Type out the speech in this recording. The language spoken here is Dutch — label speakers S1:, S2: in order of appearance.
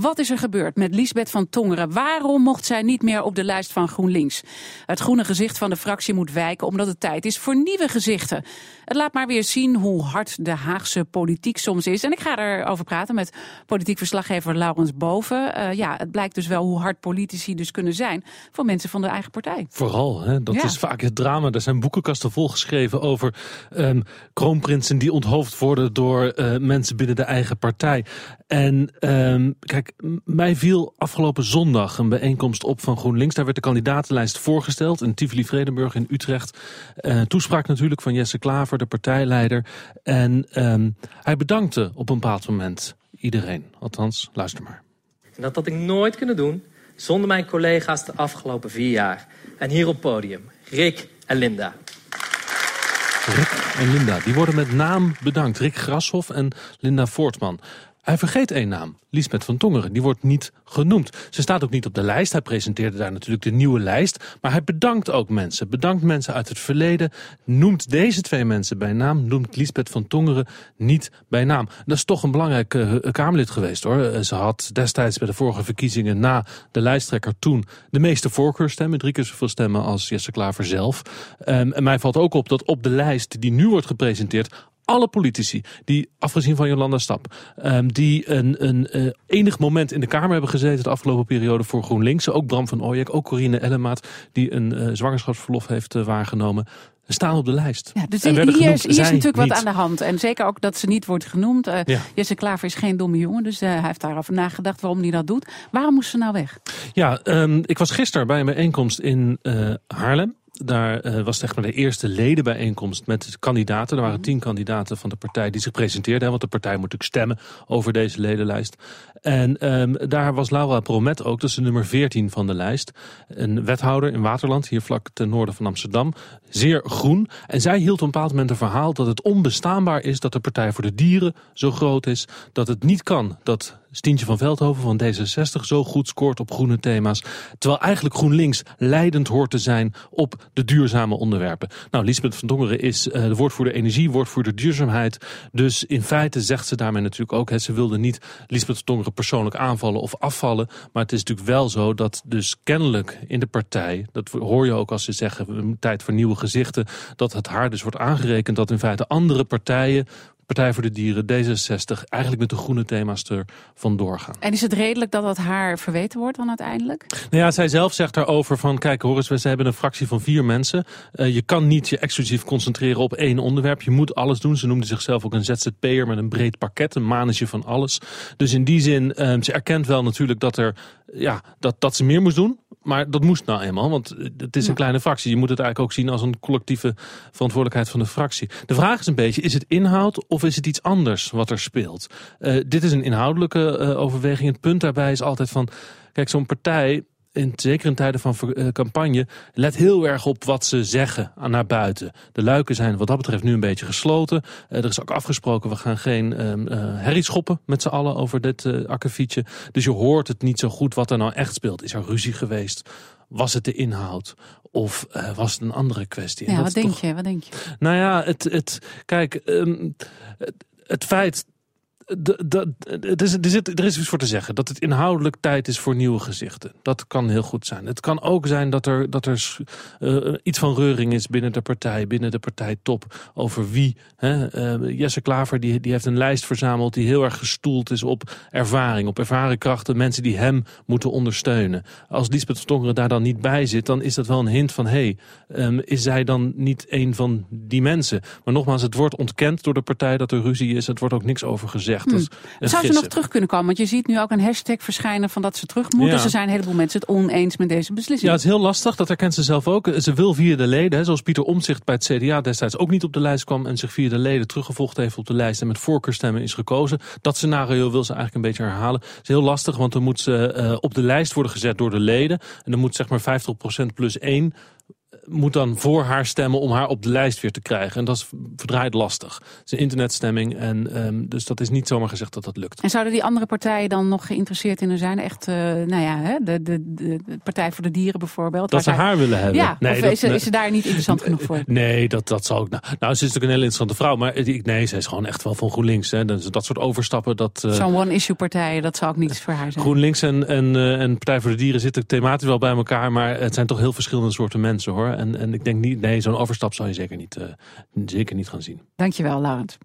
S1: Wat is er gebeurd met Liesbeth van Tongeren? Waarom mocht zij niet meer op de lijst van GroenLinks? Het groene gezicht van de fractie moet wijken omdat het tijd is voor nieuwe gezichten. Het laat maar weer zien hoe hard de Haagse politiek soms is. En ik ga erover praten met politiek verslaggever Laurens Boven. Uh, ja, het blijkt dus wel hoe hard politici dus kunnen zijn voor mensen van de eigen partij.
S2: Vooral, hè? dat is vaak het drama. Er zijn boekenkasten volgeschreven over um, kroonprinsen die onthoofd worden door uh, mensen binnen de eigen partij. En um, kijk, mij viel afgelopen zondag een bijeenkomst op van GroenLinks. Daar werd de kandidatenlijst voorgesteld in Tivoli-Vredenburg in Utrecht. Uh, toespraak natuurlijk van Jesse Klaver, de partijleider. En um, hij bedankte op een bepaald moment iedereen. Althans, luister maar.
S3: En dat had ik nooit kunnen doen zonder mijn collega's de afgelopen vier jaar. En hier op podium, Rick en Linda.
S2: Rick en Linda, die worden met naam bedankt. Rick Grashoff en Linda Voortman. Hij vergeet één naam, Liesbeth van Tongeren. Die wordt niet genoemd. Ze staat ook niet op de lijst. Hij presenteerde daar natuurlijk de nieuwe lijst. Maar hij bedankt ook mensen. Bedankt mensen uit het verleden. Noemt deze twee mensen bij naam. Noemt Liesbeth van Tongeren niet bij naam. Dat is toch een belangrijk uh, Kamerlid geweest hoor. Eh, ze had destijds bij de vorige verkiezingen na de lijsttrekker toen de meeste voorkeurstemmen. Drie keer zoveel stemmen als Jesse Klaver zelf. Um, en mij valt ook op dat op de lijst die nu wordt gepresenteerd alle politici, die afgezien van Jolanda Stap, um, die een, een uh, enig moment in de Kamer hebben gezeten de afgelopen periode voor GroenLinks. Ook Bram van Ooyek, ook Corine Ellemaat, die een uh, zwangerschapsverlof heeft uh, waargenomen staan op de lijst.
S1: Ja, dus hier, hier, is, hier is natuurlijk wat aan de hand. En zeker ook dat ze niet wordt genoemd. Uh, ja. Jesse Klaver is geen domme jongen, dus uh, hij heeft daarover nagedacht waarom hij dat doet. Waarom moest ze nou weg?
S2: Ja, um, ik was gisteren bij een bijeenkomst in uh, Haarlem. Daar uh, was zeg maar de eerste ledenbijeenkomst met kandidaten. Er waren tien kandidaten van de partij die zich presenteerden. Want de partij moet natuurlijk stemmen over deze ledenlijst. En um, daar was Laura Promet ook, dat is de nummer 14 van de lijst. Een wethouder in Waterland, hier vlak ten noorden van Amsterdam. Zeer groen. En zij hield op een bepaald moment een verhaal dat het onbestaanbaar is dat de Partij voor de Dieren zo groot is. Dat het niet kan dat Stientje van Veldhoven van D66 zo goed scoort op groene thema's. Terwijl eigenlijk GroenLinks leidend hoort te zijn op de duurzame onderwerpen. Nou, Lisbeth van Dongeren is uh, de woordvoerder energie, woordvoerder duurzaamheid. Dus in feite zegt ze daarmee natuurlijk ook, ze wilde niet Lisbeth van Dongeren persoonlijk aanvallen of afvallen. Maar het is natuurlijk wel zo dat dus kennelijk in de partij, dat hoor je ook als ze zeggen, tijd voor nieuwe gezichten, dat het haar dus wordt aangerekend dat in feite andere partijen Partij voor de Dieren, D66, eigenlijk met de groene thema's er vandoor gaan.
S1: En is het redelijk dat dat haar verweten wordt dan uiteindelijk?
S2: Nou ja, zij zelf zegt daarover van, kijk hoor eens, we hebben een fractie van vier mensen. Uh, je kan niet je exclusief concentreren op één onderwerp. Je moet alles doen. Ze noemde zichzelf ook een ZZP'er met een breed pakket, een manetje van alles. Dus in die zin, uh, ze erkent wel natuurlijk dat, er, ja, dat, dat ze meer moest doen. Maar dat moest nou eenmaal, want het is een kleine fractie. Je moet het eigenlijk ook zien als een collectieve verantwoordelijkheid van de fractie. De vraag is een beetje, is het inhoud of is het iets anders wat er speelt? Uh, dit is een inhoudelijke uh, overweging. Het punt daarbij is altijd van, kijk, zo'n partij in, zeker in tijden van uh, campagne, let heel erg op wat ze zeggen naar buiten. De luiken zijn wat dat betreft nu een beetje gesloten. Er is ook afgesproken, we gaan geen uh, herrie schoppen met z'n allen over dit uh, akkefietje. Dus je hoort het niet zo goed wat er nou echt speelt. Is er ruzie geweest? Was het de inhoud? Of uh, was het een andere kwestie?
S1: Ja, wat denk toch... je? Wat denk je?
S2: Nou ja, het, het, kijk, um, het, het feit er, is, er, is iets voor te zeggen. Dat het inhoudelijk tijd is voor nieuwe gezichten. Dat kan heel goed zijn. Het kan ook zijn dat er, dat er uh, iets van reuring is binnen de partij. Binnen de partijtop. Over wie. Hè? Uh, Jesse Klaver die, die heeft een lijst verzameld die heel erg gestoeld is op ervaring. Op ervaren krachten. Mensen die hem moeten ondersteunen. Als Lisbeth Stongeren daar dan niet bij zit. Dan is dat wel een hint van. Hé, hey, um, is zij dan niet een van die mensen? Maar nogmaals, het wordt ontkend door de partij dat er ruzie is. Het wordt ook niks over gezegd gezegd.
S1: Hmm. Zou ze nog terug kunnen komen? Want je ziet nu ook een hashtag verschijnen van dat ze terug moet. Ja. Dus er zijn een heleboel mensen het oneens met deze beslissing.
S2: Ja, het is heel lastig. Dat herkent ze zelf ook. Ze wil via de leden, hè, zoals Pieter Omzicht bij het CDA destijds ook niet op de lijst kwam. En zich via de leden teruggevolgd heeft op de lijst en met voorkeurstemmen is gekozen. Dat scenario wil ze eigenlijk een beetje herhalen. Het is heel lastig, want dan moet ze uh, op de lijst worden gezet door de leden. En dan moet zeg maar 50% plus 1 moet dan voor haar stemmen om haar op de lijst weer te krijgen. En dat is verdraaid lastig. Het is een internetstemming en ehm, dus dat is niet zomaar gezegd dat dat lukt.
S1: En zouden die andere partijen dan nog geïnteresseerd in zijn? Echt, uh, nou ja, hè, de, de, de, Partij voor de Dieren bijvoorbeeld.
S2: Dat ze haar willen hebben.
S1: Ja, nee, of dat, is, is, ze daar niet interessant genoeg voor?
S2: Nee, dat, dat zal ik. Nou, nou, ze is natuurlijk een hele interessante vrouw, maar nee, ze is gewoon echt wel van GroenLinks. Hè. Dat, dat soort overstappen. Dat,
S1: uh, Zo'n one-issue partij, dat zou ook niets voor haar zijn.
S2: GroenLinks en, en, uh, en Partij voor de Dieren zitten thematisch wel bij elkaar, maar het zijn toch heel verschillende soorten mensen hoor. En, en ik denk niet, nee, zo'n overstap zou je zeker niet, uh, zeker niet gaan zien.
S1: Dankjewel, Laurent.